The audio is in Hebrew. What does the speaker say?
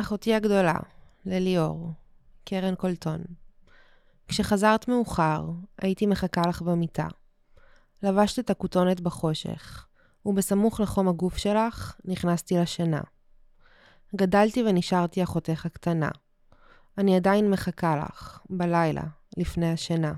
אחותי הגדולה, לליאור, קרן קולטון. כשחזרת מאוחר, הייתי מחכה לך במיטה. לבשת את הכותונת בחושך, ובסמוך לחום הגוף שלך נכנסתי לשינה. גדלתי ונשארתי אחותך הקטנה. אני עדיין מחכה לך, בלילה, לפני השינה.